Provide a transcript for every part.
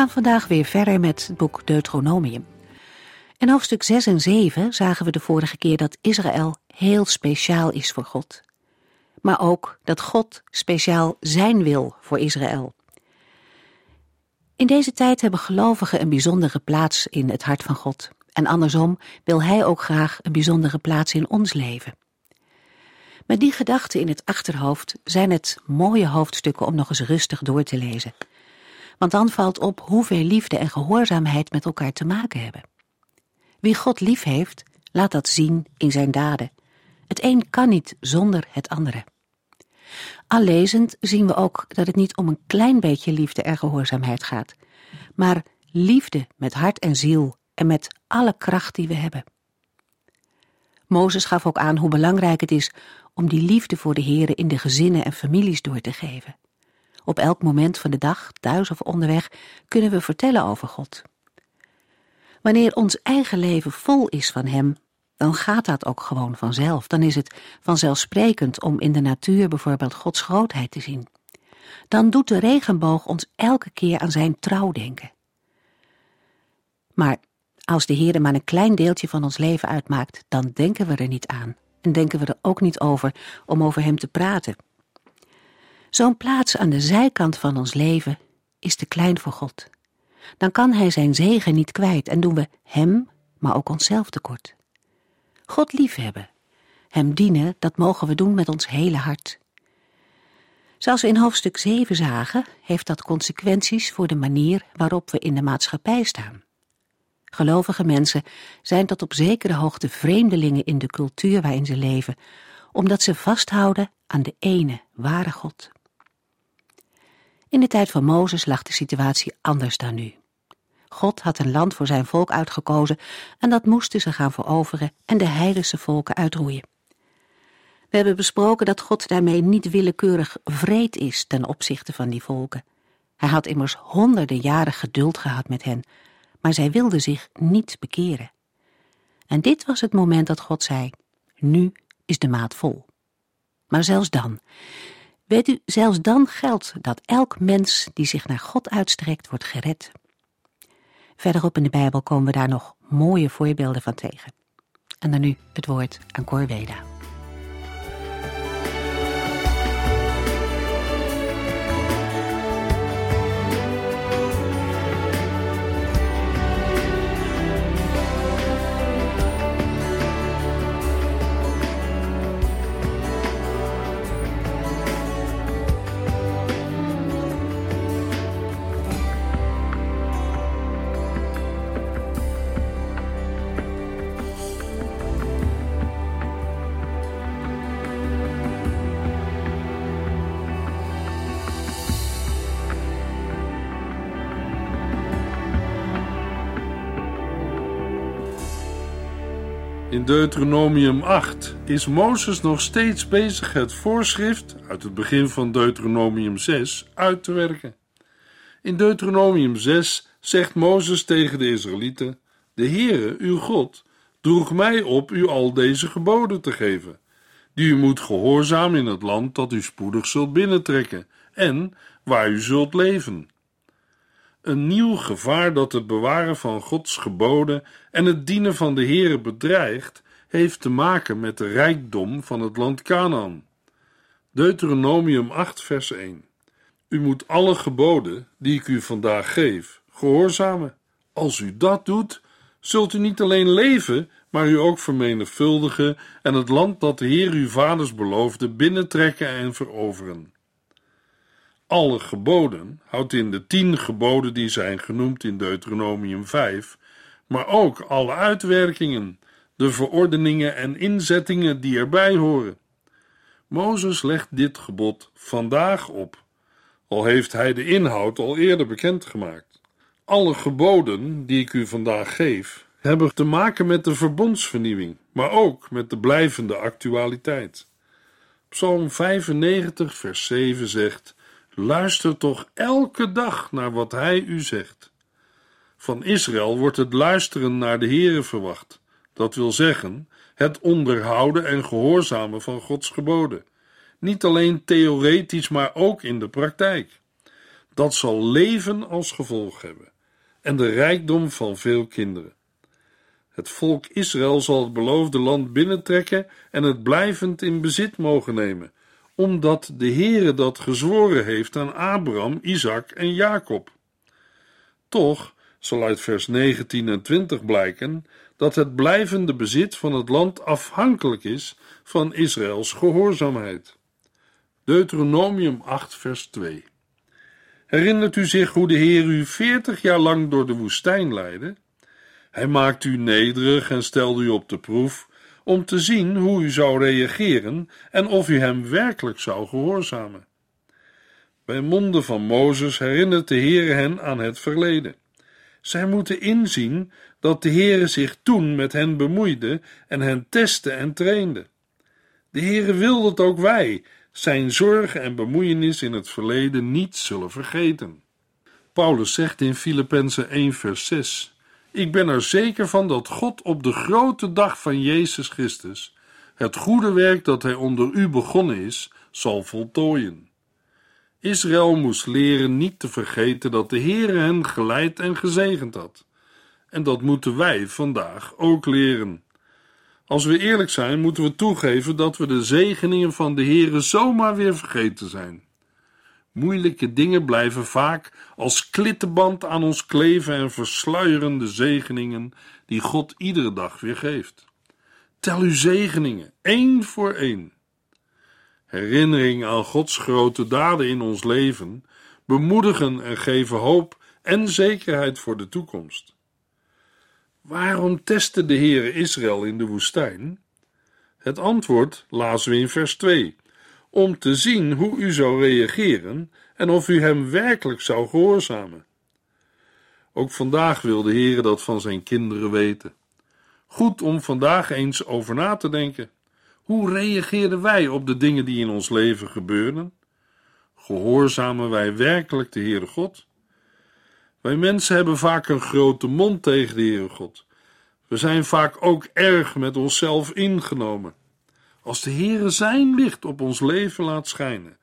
Gaan vandaag weer verder met het boek Deuteronomium. In hoofdstuk 6 en 7 zagen we de vorige keer dat Israël heel speciaal is voor God. Maar ook dat God speciaal zijn wil voor Israël. In deze tijd hebben gelovigen een bijzondere plaats in het hart van God. En andersom wil Hij ook graag een bijzondere plaats in ons leven. Met die gedachten in het achterhoofd zijn het mooie hoofdstukken om nog eens rustig door te lezen want dan valt op hoeveel liefde en gehoorzaamheid met elkaar te maken hebben. Wie God lief heeft, laat dat zien in zijn daden. Het een kan niet zonder het andere. Al lezend zien we ook dat het niet om een klein beetje liefde en gehoorzaamheid gaat, maar liefde met hart en ziel en met alle kracht die we hebben. Mozes gaf ook aan hoe belangrijk het is om die liefde voor de Here in de gezinnen en families door te geven. Op elk moment van de dag, thuis of onderweg, kunnen we vertellen over God. Wanneer ons eigen leven vol is van Hem, dan gaat dat ook gewoon vanzelf. Dan is het vanzelfsprekend om in de natuur bijvoorbeeld Gods grootheid te zien. Dan doet de regenboog ons elke keer aan Zijn trouw denken. Maar als de Heer maar een klein deeltje van ons leven uitmaakt, dan denken we er niet aan. En denken we er ook niet over om over Hem te praten. Zo'n plaats aan de zijkant van ons leven is te klein voor God. Dan kan Hij zijn zegen niet kwijt en doen we Hem, maar ook onszelf tekort. God liefhebben, Hem dienen, dat mogen we doen met ons hele hart. Zoals we in hoofdstuk 7 zagen, heeft dat consequenties voor de manier waarop we in de maatschappij staan. Gelovige mensen zijn tot op zekere hoogte vreemdelingen in de cultuur waarin ze leven, omdat ze vasthouden aan de ene ware God. In de tijd van Mozes lag de situatie anders dan nu. God had een land voor zijn volk uitgekozen en dat moesten ze gaan veroveren en de heidense volken uitroeien. We hebben besproken dat God daarmee niet willekeurig vreed is ten opzichte van die volken. Hij had immers honderden jaren geduld gehad met hen, maar zij wilden zich niet bekeren. En dit was het moment dat God zei, nu is de maat vol. Maar zelfs dan, Weet u, zelfs dan geldt dat elk mens die zich naar God uitstrekt, wordt gered. Verderop in de Bijbel komen we daar nog mooie voorbeelden van tegen. En dan nu het woord aan Corveda. In Deuteronomium 8 is Mozes nog steeds bezig het voorschrift uit het begin van Deuteronomium 6 uit te werken. In Deuteronomium 6 zegt Mozes tegen de Israëlieten: De Heere, uw God, droeg mij op u al deze geboden te geven, die u moet gehoorzamen in het land dat u spoedig zult binnentrekken en waar u zult leven. Een nieuw gevaar dat het bewaren van Gods geboden en het dienen van de Heere bedreigt, heeft te maken met de rijkdom van het land Canaan. Deuteronomium 8 vers 1 U moet alle geboden die ik u vandaag geef, gehoorzamen. Als u dat doet, zult u niet alleen leven, maar u ook vermenigvuldigen en het land dat de Heer uw vaders beloofde binnentrekken en veroveren alle geboden houdt in de tien geboden die zijn genoemd in Deuteronomium 5, maar ook alle uitwerkingen, de verordeningen en inzettingen die erbij horen. Mozes legt dit gebod vandaag op, al heeft hij de inhoud al eerder bekendgemaakt. Alle geboden die ik u vandaag geef, hebben te maken met de verbondsvernieuwing, maar ook met de blijvende actualiteit. Psalm 95, vers 7 zegt: Luister toch elke dag naar wat hij u zegt. Van Israël wordt het luisteren naar de Heere verwacht. Dat wil zeggen, het onderhouden en gehoorzamen van Gods geboden. Niet alleen theoretisch, maar ook in de praktijk. Dat zal leven als gevolg hebben en de rijkdom van veel kinderen. Het volk Israël zal het beloofde land binnentrekken en het blijvend in bezit mogen nemen, omdat de Heere dat gezworen heeft aan Abraham, Isaac en Jacob. Toch zal uit vers 19 en 20 blijken dat het blijvende bezit van het land afhankelijk is van Israëls gehoorzaamheid. Deuteronomium 8, vers 2. Herinnert u zich hoe de Heer u veertig jaar lang door de woestijn leidde? Hij maakte u nederig en stelde u op de proef om te zien hoe u zou reageren en of u hem werkelijk zou gehoorzamen. Bij monden van Mozes herinnert de Heer hen aan het verleden. Zij moeten inzien dat de Heere zich toen met hen bemoeide en hen testte en trainde. De Heere wil dat ook wij zijn zorgen en bemoeienis in het verleden niet zullen vergeten. Paulus zegt in Filippenzen 1 vers 6 Ik ben er zeker van dat God op de grote dag van Jezus Christus het goede werk dat hij onder u begonnen is, zal voltooien. Israël moest leren niet te vergeten dat de Heere hen geleid en gezegend had. En dat moeten wij vandaag ook leren. Als we eerlijk zijn, moeten we toegeven dat we de zegeningen van de Heere zomaar weer vergeten zijn. Moeilijke dingen blijven vaak als klittenband aan ons kleven en versluieren de zegeningen die God iedere dag weer geeft. Tel uw zegeningen, één voor één. Herinnering aan Gods grote daden in ons leven bemoedigen en geven hoop en zekerheid voor de toekomst. Waarom testte de Heere Israël in de woestijn? Het antwoord lazen we in vers 2. Om te zien hoe u zou reageren en of u hem werkelijk zou gehoorzamen. Ook vandaag wil de Heere dat van zijn kinderen weten. Goed om vandaag eens over na te denken. Hoe reageerden wij op de dingen die in ons leven gebeuren? Gehoorzamen wij werkelijk de Heere God? Wij mensen hebben vaak een grote mond tegen de Heere God. We zijn vaak ook erg met onszelf ingenomen. Als de Heere zijn licht op ons leven laat schijnen,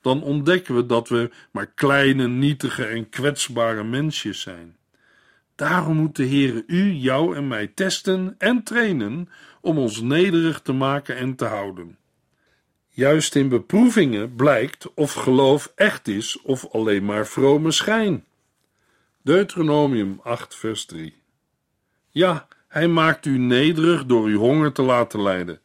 dan ontdekken we dat we maar kleine, nietige en kwetsbare mensjes zijn. Daarom moet de Heere u, jou en mij testen en trainen om ons nederig te maken en te houden. Juist in beproevingen blijkt of geloof echt is of alleen maar vrome schijn. Deuteronomium 8, vers 3. Ja, hij maakt u nederig door uw honger te laten lijden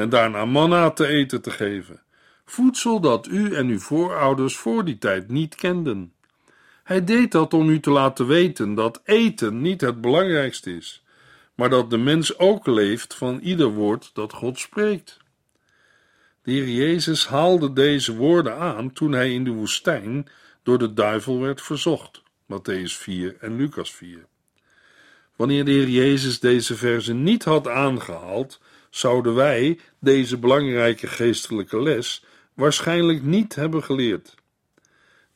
en daarna manna te eten te geven, voedsel dat u en uw voorouders voor die tijd niet kenden. Hij deed dat om u te laten weten dat eten niet het belangrijkste is, maar dat de mens ook leeft van ieder woord dat God spreekt. De Heer Jezus haalde deze woorden aan toen hij in de woestijn door de duivel werd verzocht. Matthäus 4 en Lucas 4. Wanneer de Heer Jezus deze verzen niet had aangehaald, zouden wij deze belangrijke geestelijke les waarschijnlijk niet hebben geleerd.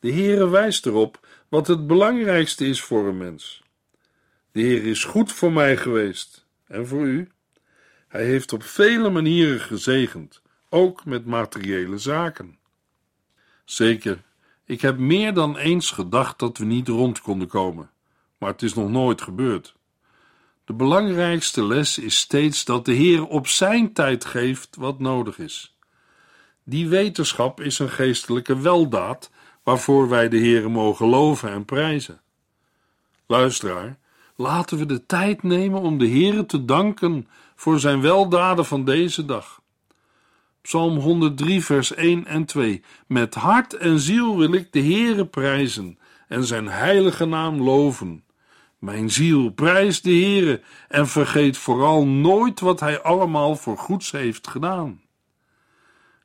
De Heere wijst erop wat het belangrijkste is voor een mens. De Heer is goed voor mij geweest en voor u. Hij heeft op vele manieren gezegend, ook met materiële zaken. Zeker, ik heb meer dan eens gedacht dat we niet rond konden komen, maar het is nog nooit gebeurd. De belangrijkste les is steeds dat de Heer op zijn tijd geeft wat nodig is. Die wetenschap is een geestelijke weldaad waarvoor wij de Heer mogen loven en prijzen. Luisteraar, laten we de tijd nemen om de Heer te danken voor zijn weldaden van deze dag. Psalm 103, vers 1 en 2. Met hart en ziel wil ik de Heere prijzen en zijn heilige naam loven. Mijn ziel, prijs de Heere en vergeet vooral nooit wat Hij allemaal voor goeds heeft gedaan.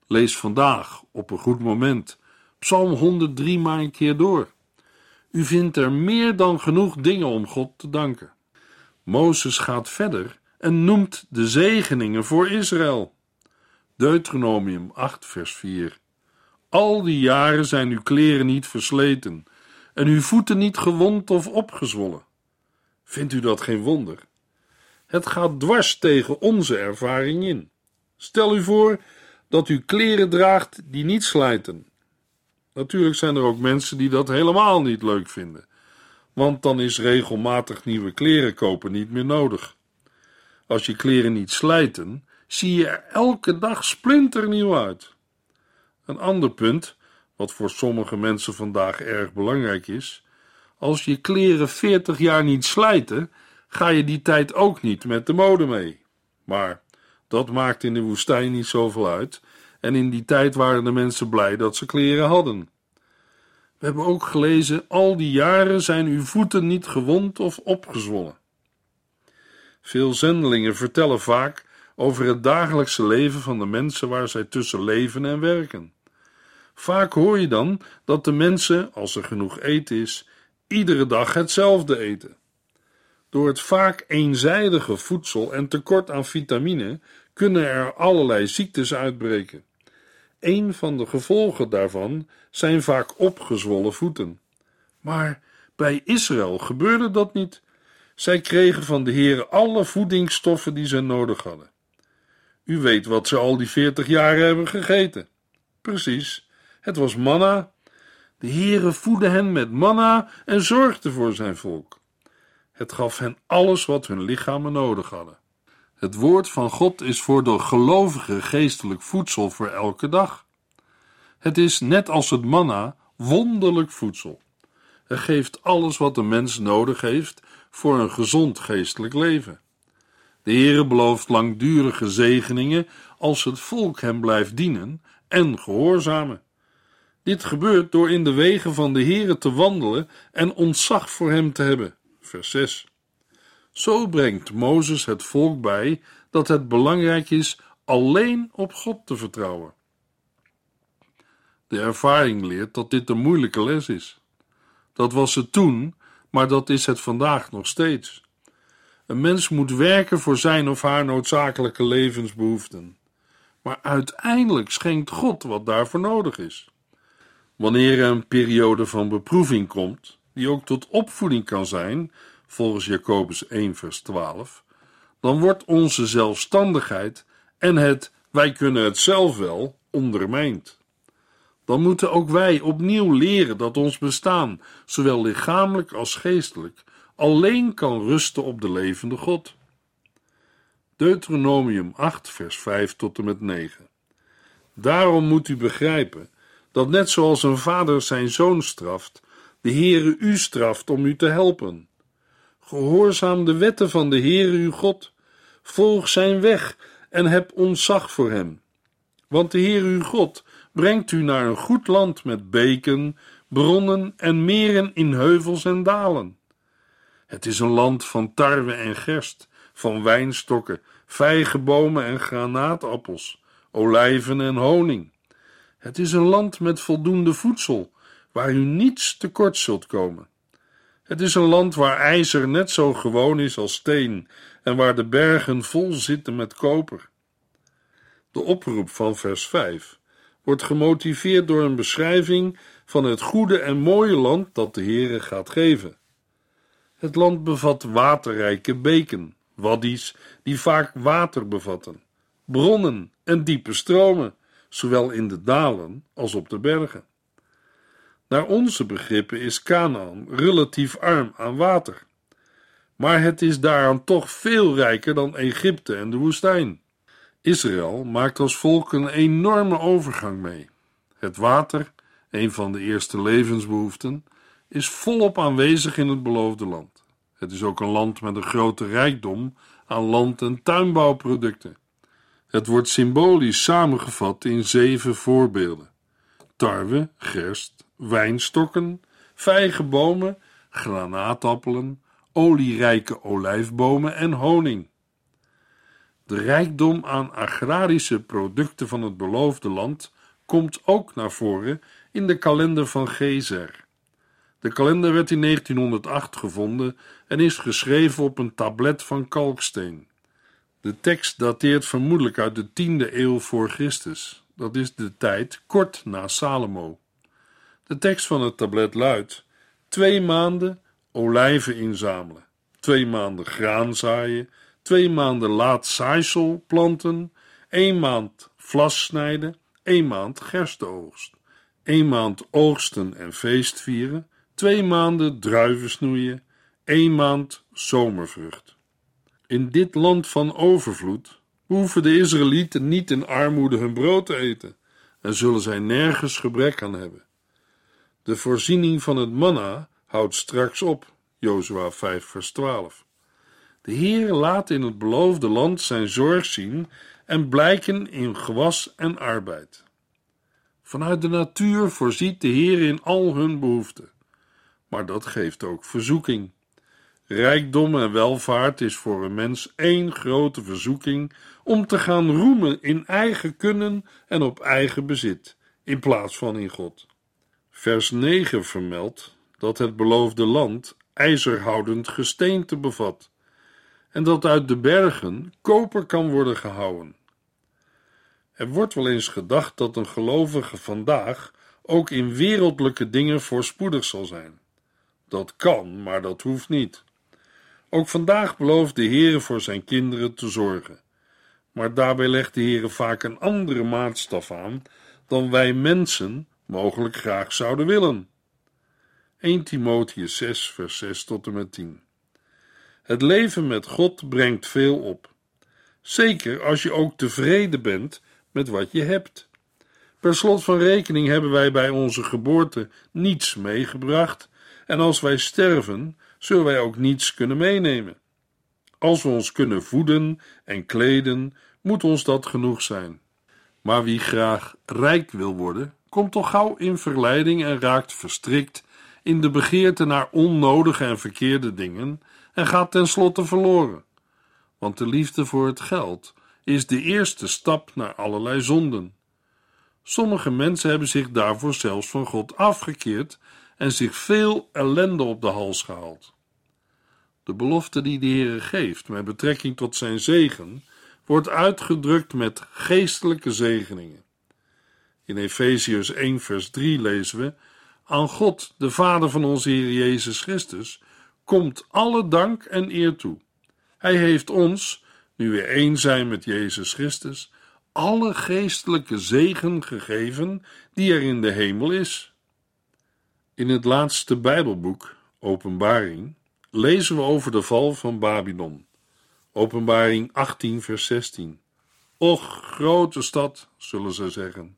Lees vandaag op een goed moment Psalm 103 maar een keer door. U vindt er meer dan genoeg dingen om God te danken. Mozes gaat verder en noemt de zegeningen voor Israël. Deuteronomium 8, vers 4. Al die jaren zijn uw kleren niet versleten en uw voeten niet gewond of opgezwollen. Vindt u dat geen wonder? Het gaat dwars tegen onze ervaring in. Stel u voor dat u kleren draagt die niet slijten. Natuurlijk zijn er ook mensen die dat helemaal niet leuk vinden, want dan is regelmatig nieuwe kleren kopen niet meer nodig. Als je kleren niet slijten, zie je er elke dag splinternieuw uit. Een ander punt, wat voor sommige mensen vandaag erg belangrijk is: als je kleren 40 jaar niet slijten, ga je die tijd ook niet met de mode mee. Maar dat maakt in de woestijn niet zoveel uit, en in die tijd waren de mensen blij dat ze kleren hadden. We hebben ook gelezen: al die jaren zijn uw voeten niet gewond of opgezwollen. Veel zendelingen vertellen vaak over het dagelijkse leven van de mensen waar zij tussen leven en werken. Vaak hoor je dan dat de mensen, als er genoeg eten is, iedere dag hetzelfde eten. Door het vaak eenzijdige voedsel en tekort aan vitamine kunnen er allerlei ziektes uitbreken. Een van de gevolgen daarvan zijn vaak opgezwollen voeten. Maar bij Israël gebeurde dat niet. Zij kregen van de Heere alle voedingsstoffen die ze nodig hadden. U weet wat ze al die veertig jaren hebben gegeten. Precies, het was manna. De Heere voedde hen met manna en zorgde voor zijn volk. Het gaf hen alles wat hun lichamen nodig hadden. Het woord van God is voor de gelovigen geestelijk voedsel voor elke dag. Het is net als het manna wonderlijk voedsel. Het geeft alles wat de mens nodig heeft voor een gezond geestelijk leven. De Heere belooft langdurige zegeningen als het volk hem blijft dienen en gehoorzamen. Dit gebeurt door in de wegen van de Heere te wandelen en ontzag voor hem te hebben. Vers 6. Zo brengt Mozes het volk bij dat het belangrijk is alleen op God te vertrouwen. De ervaring leert dat dit een moeilijke les is. Dat was het toen, maar dat is het vandaag nog steeds. Een mens moet werken voor zijn of haar noodzakelijke levensbehoeften. Maar uiteindelijk schenkt God wat daarvoor nodig is. Wanneer er een periode van beproeving komt, die ook tot opvoeding kan zijn, volgens Jacobus 1, vers 12, dan wordt onze zelfstandigheid en het wij kunnen het zelf wel ondermijnd. Dan moeten ook wij opnieuw leren dat ons bestaan, zowel lichamelijk als geestelijk, alleen kan rusten op de levende God. Deuteronomium 8, vers 5 tot en met 9. Daarom moet u begrijpen dat net zoals een vader zijn zoon straft, de Heere u straft om u te helpen. Gehoorzaam de wetten van de Heere uw God, volg zijn weg en heb ontzag voor hem. Want de Heere uw God brengt u naar een goed land met beken, bronnen en meren in heuvels en dalen. Het is een land van tarwe en gerst, van wijnstokken, vijgenbomen en granaatappels, olijven en honing. Het is een land met voldoende voedsel, waar u niets tekort zult komen. Het is een land waar ijzer net zo gewoon is als steen en waar de bergen vol zitten met koper. De oproep van vers 5 wordt gemotiveerd door een beschrijving van het goede en mooie land dat de Heere gaat geven. Het land bevat waterrijke beken, waddies die vaak water bevatten, bronnen en diepe stromen, zowel in de dalen als op de bergen. Naar onze begrippen is Canaan relatief arm aan water, maar het is daaraan toch veel rijker dan Egypte en de woestijn. Israël maakt als volk een enorme overgang mee. Het water, een van de eerste levensbehoeften, is volop aanwezig in het beloofde land. Het is ook een land met een grote rijkdom aan land- en tuinbouwproducten. Het wordt symbolisch samengevat in zeven voorbeelden: tarwe, gerst, wijnstokken, vijgenbomen, granaatappelen, olierijke olijfbomen en honing. De rijkdom aan agrarische producten van het beloofde land komt ook naar voren in de kalender van Gezer. De kalender werd in 1908 gevonden en is geschreven op een tablet van kalksteen. De tekst dateert vermoedelijk uit de 10e eeuw voor Christus. Dat is de tijd kort na Salomo. De tekst van het tablet luidt: twee maanden olijven inzamelen, twee maanden graan zaaien, twee maanden laat zaaisel planten, één maand vlas snijden, één maand gerstenoogst, één maand oogsten en feest vieren, twee maanden druiven snoeien, één maand zomervrucht. In dit land van overvloed hoeven de Israëlieten niet in armoede hun brood te eten en zullen zij nergens gebrek aan hebben. De voorziening van het manna houdt straks op, Jozua 5 vers 12. De Heer laat in het beloofde land zijn zorg zien en blijken in gewas en arbeid. Vanuit de natuur voorziet de Heer in al hun behoeften, maar dat geeft ook verzoeking. Rijkdom en welvaart is voor een mens één grote verzoeking om te gaan roemen in eigen kunnen en op eigen bezit, in plaats van in God. Vers 9 vermeldt dat het beloofde land ijzerhoudend gesteente bevat en dat uit de bergen koper kan worden gehouwen. Er wordt wel eens gedacht dat een gelovige vandaag ook in wereldlijke dingen voorspoedig zal zijn. Dat kan, maar dat hoeft niet. Ook vandaag belooft de Heere voor zijn kinderen te zorgen. Maar daarbij legt de Heere vaak een andere maatstaf aan dan wij mensen mogelijk graag zouden willen. 1 Timotheus 6, vers 6 tot en met 10. Het leven met God brengt veel op. Zeker als je ook tevreden bent met wat je hebt. Per slot van rekening hebben wij bij onze geboorte niets meegebracht, en als wij sterven, zullen wij ook niets kunnen meenemen. Als we ons kunnen voeden en kleden, moet ons dat genoeg zijn. Maar wie graag rijk wil worden, komt toch gauw in verleiding en raakt verstrikt in de begeerte naar onnodige en verkeerde dingen en gaat tenslotte verloren. Want de liefde voor het geld is de eerste stap naar allerlei zonden. Sommige mensen hebben zich daarvoor zelfs van God afgekeerd en zich veel ellende op de hals gehaald. De belofte die de Heere geeft met betrekking tot zijn zegen wordt uitgedrukt met geestelijke zegeningen. In Efeziërs 1 vers 3 lezen we: Aan God, de Vader van onze Heer Jezus Christus, komt alle dank en eer toe. Hij heeft ons, nu we één zijn met Jezus Christus, alle geestelijke zegen gegeven die er in de hemel is. In het laatste Bijbelboek, Openbaring, lezen we over de val van Babylon. Openbaring 18, vers 16. Och, grote stad, zullen ze zeggen.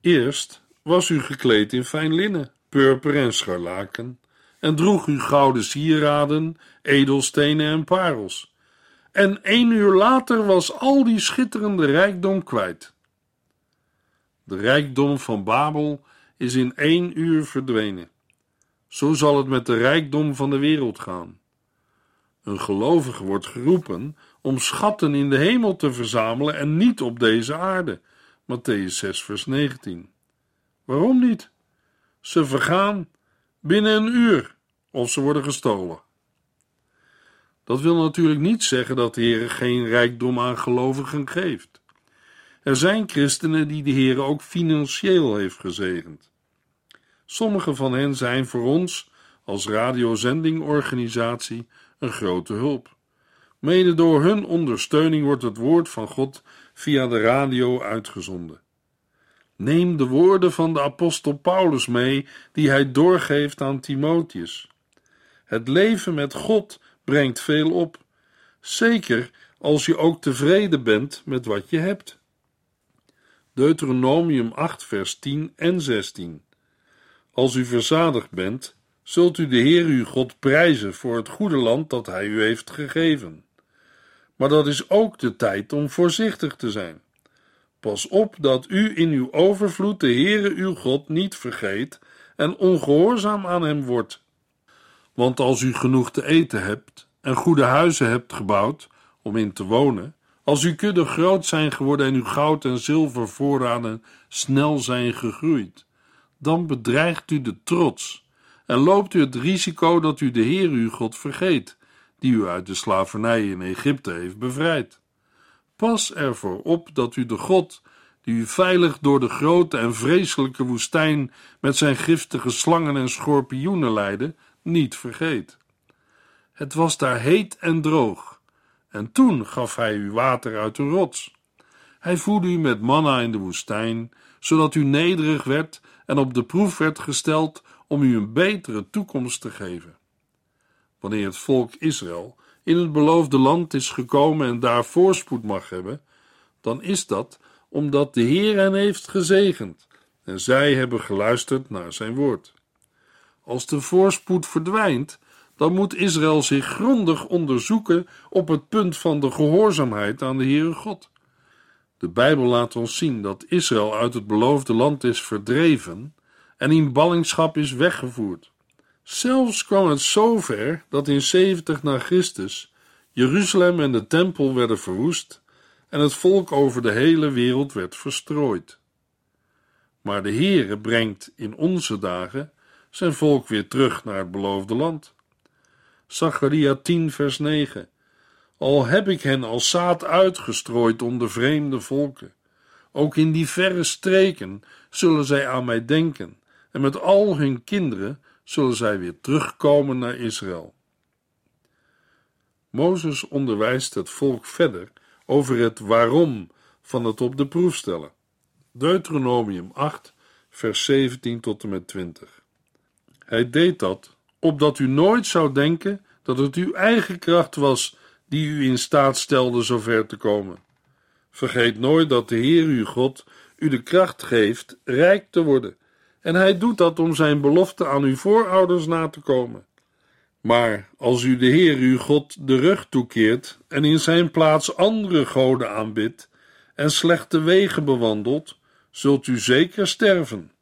Eerst was u gekleed in fijn linnen, purper en scharlaken, en droeg u gouden sieraden, edelstenen en parels. En één uur later was al die schitterende rijkdom kwijt. De rijkdom van Babel is in één uur verdwenen. Zo zal het met de rijkdom van de wereld gaan. Een gelovige wordt geroepen om schatten in de hemel te verzamelen en niet op deze aarde. Matthäus 6, vers 19. Waarom niet? Ze vergaan binnen een uur of ze worden gestolen. Dat wil natuurlijk niet zeggen dat de Heer geen rijkdom aan gelovigen geeft. Er zijn christenen die de Heer ook financieel heeft gezegend. Sommige van hen zijn voor ons als radiozendingorganisatie een grote hulp. Mede door hun ondersteuning wordt het woord van God via de radio uitgezonden. Neem de woorden van de apostel Paulus mee die hij doorgeeft aan Timotheus. Het leven met God brengt veel op, zeker als je ook tevreden bent met wat je hebt. Deuteronomium 8, vers 10 en 16. Als u verzadigd bent, zult u de Heer uw God prijzen voor het goede land dat Hij u heeft gegeven. Maar dat is ook de tijd om voorzichtig te zijn. Pas op dat u in uw overvloed de Heere uw God niet vergeet en ongehoorzaam aan hem wordt. Want als u genoeg te eten hebt en goede huizen hebt gebouwd om in te wonen, als uw kudde groot zijn geworden en uw goud en zilver voorraden snel zijn gegroeid, dan bedreigt u de trots en loopt u het risico dat u de Heer uw God vergeet, die u uit de slavernij in Egypte heeft bevrijd. Pas ervoor op dat u de God, die u veilig door de grote en vreselijke woestijn met zijn giftige slangen en schorpioenen leidde, niet vergeet. Het was daar heet en droog, en toen gaf hij u water uit de rots. Hij voedde u met manna in de woestijn, zodat u nederig werd en op de proef werd gesteld om u een betere toekomst te geven. Wanneer het volk Israël in het beloofde land is gekomen en daar voorspoed mag hebben, dan is dat omdat de Heer hen heeft gezegend en zij hebben geluisterd naar zijn woord. Als de voorspoed verdwijnt, dan moet Israël zich grondig onderzoeken op het punt van de gehoorzaamheid aan de Heere God. De Bijbel laat ons zien dat Israël uit het beloofde land is verdreven en in ballingschap is weggevoerd. Zelfs kwam het zover dat in 70 na Christus Jeruzalem en de tempel werden verwoest en het volk over de hele wereld werd verstrooid. Maar de Heere brengt in onze dagen zijn volk weer terug naar het beloofde land. Zacharia 10 vers 9 Al heb ik hen als zaad uitgestrooid onder vreemde volken, ook in die verre streken zullen zij aan mij denken, en met al hun kinderen zullen zij weer terugkomen naar Israël. Mozes onderwijst het volk verder over het waarom van het op de proef stellen. Deuteronomium 8, vers 17 tot en met 20. Hij deed dat opdat u nooit zou denken dat het uw eigen kracht was die u in staat stelde zover te komen. Vergeet nooit dat de Heer uw God u de kracht geeft rijk te worden, en hij doet dat om zijn belofte aan uw voorouders na te komen. Maar als u de Heer uw God de rug toekeert en in zijn plaats andere goden aanbidt en slechte wegen bewandelt, zult u zeker sterven,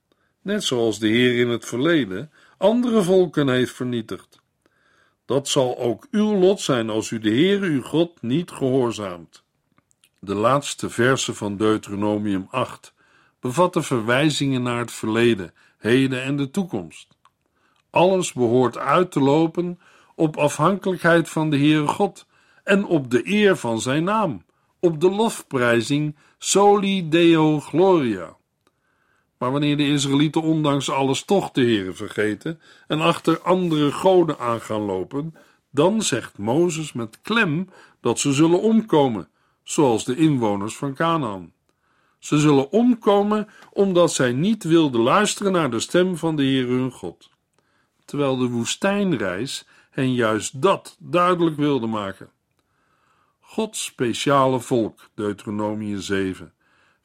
net zoals de Heer in het verleden andere volken heeft vernietigd. Dat zal ook uw lot zijn als u de Heer uw God niet gehoorzaamt. De laatste verse van Deuteronomium 8 bevatten verwijzingen naar het verleden, heden en de toekomst. Alles behoort uit te lopen op afhankelijkheid van de Heere God en op de eer van zijn naam, op de lofprijzing Soli Deo Gloria. Maar wanneer de Israëlieten ondanks alles toch de Heere vergeten en achter andere goden aan gaan lopen, dan zegt Mozes met klem dat ze zullen omkomen, zoals de inwoners van Canaan. Ze zullen omkomen omdat zij niet wilden luisteren naar de stem van de Heer hun God. Terwijl de woestijnreis hen juist dat duidelijk wilde maken. Gods speciale volk, Deuteronomie 7,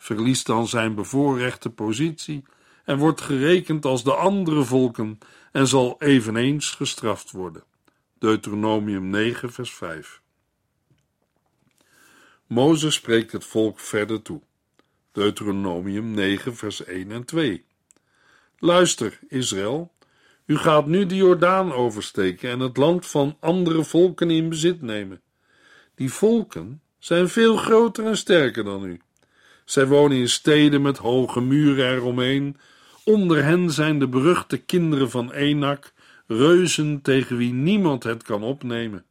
verliest dan zijn bevoorrechte positie en wordt gerekend als de andere volken en zal eveneens gestraft worden. Deuteronomium 9, vers 5. Mozes spreekt het volk verder toe. Deuteronomium 9, vers 1 en 2. Luister, Israël, u gaat nu de Jordaan oversteken en het land van andere volken in bezit nemen. Die volken zijn veel groter en sterker dan u. Zij wonen in steden met hoge muren eromheen. Onder hen zijn de beruchte kinderen van Enak, reuzen tegen wie niemand het kan opnemen.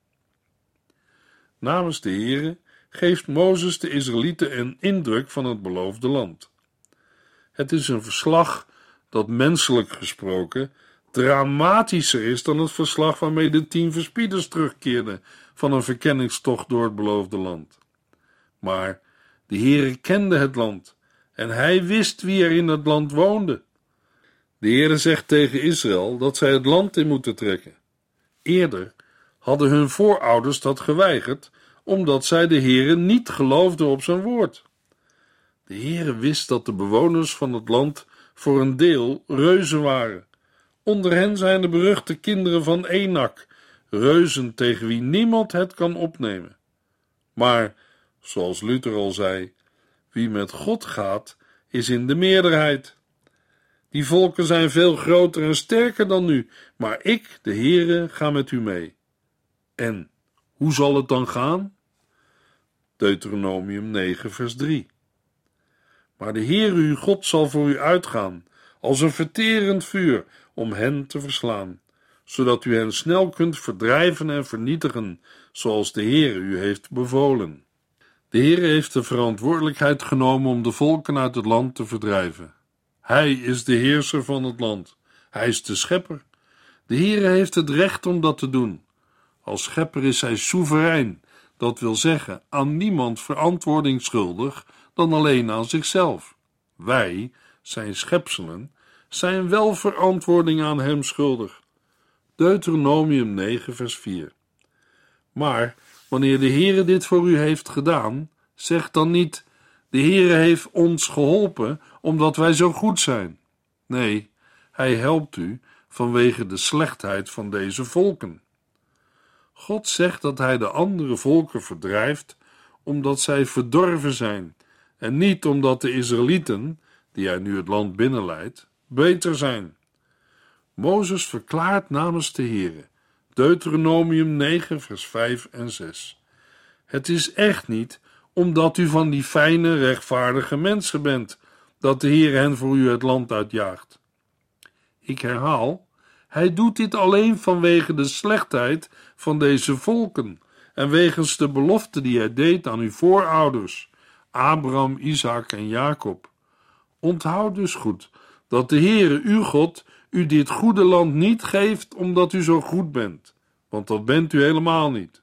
Namens de Heere geeft Mozes de Israëlieten een indruk van het beloofde land. Het is een verslag dat menselijk gesproken dramatischer is dan het verslag waarmee de tien verspieders terugkeerden van een verkenningstocht door het beloofde land. Maar de Heere kende het land en hij wist wie er in het land woonde. De Heere zegt tegen Israël dat zij het land in moeten trekken. Eerder hadden hun voorouders dat geweigerd omdat zij de Heere niet geloofden op zijn woord. De Heere wist dat de bewoners van het land voor een deel reuzen waren. Onder hen zijn de beruchte kinderen van Enak, reuzen tegen wie niemand het kan opnemen. Maar, zoals Luther al zei, wie met God gaat, is in de meerderheid. Die volken zijn veel groter en sterker dan u, maar ik, de Heere, ga met u mee. En hoe zal het dan gaan? Deuteronomium 9, vers 3. Maar de Heer uw God zal voor u uitgaan, als een verterend vuur om hen te verslaan, zodat u hen snel kunt verdrijven en vernietigen, zoals de Heer u heeft bevolen. De Heer heeft de verantwoordelijkheid genomen om de volken uit het land te verdrijven. Hij is de heerser van het land. Hij is de schepper. De Heer heeft het recht om dat te doen. Als schepper is hij soeverein, dat wil zeggen aan niemand verantwoording schuldig dan alleen aan zichzelf. Wij, zijn schepselen, zijn wel verantwoording aan hem schuldig. Deuteronomium 9, vers 4. Maar wanneer de Heere dit voor u heeft gedaan, zeg dan niet: De Heere heeft ons geholpen omdat wij zo goed zijn. Nee, hij helpt u vanwege de slechtheid van deze volken. God zegt dat hij de andere volken verdrijft omdat zij verdorven zijn en niet omdat de Israëlieten, die hij nu het land binnenleidt, beter zijn. Mozes verklaart namens de Heere, Deuteronomium 9, vers 5 en 6. Het is echt niet omdat u van die fijne, rechtvaardige mensen bent, dat de Heer hen voor u het land uitjaagt. Ik herhaal, hij doet dit alleen vanwege de slechtheid van deze volken en wegens de belofte die hij deed aan uw voorouders, Abraham, Isaac en Jacob. Onthoud dus goed dat de Heere, uw God, u dit goede land niet geeft omdat u zo goed bent, want dat bent u helemaal niet.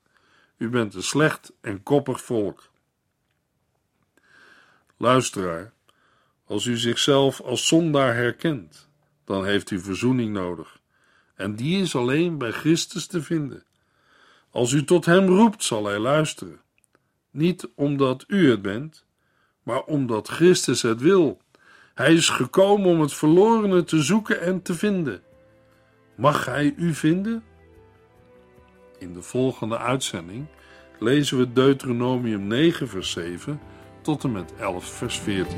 U bent een slecht en koppig volk. Luisteraar, als u zichzelf als zondaar herkent, dan heeft u verzoening nodig. En die is alleen bij Christus te vinden. Als u tot Hem roept, zal Hij luisteren. Niet omdat u het bent, maar omdat Christus het wil. Hij is gekomen om het verlorene te zoeken en te vinden. Mag Hij u vinden? In de volgende uitzending lezen we Deuteronomium 9, vers 7 tot en met 11, vers 14.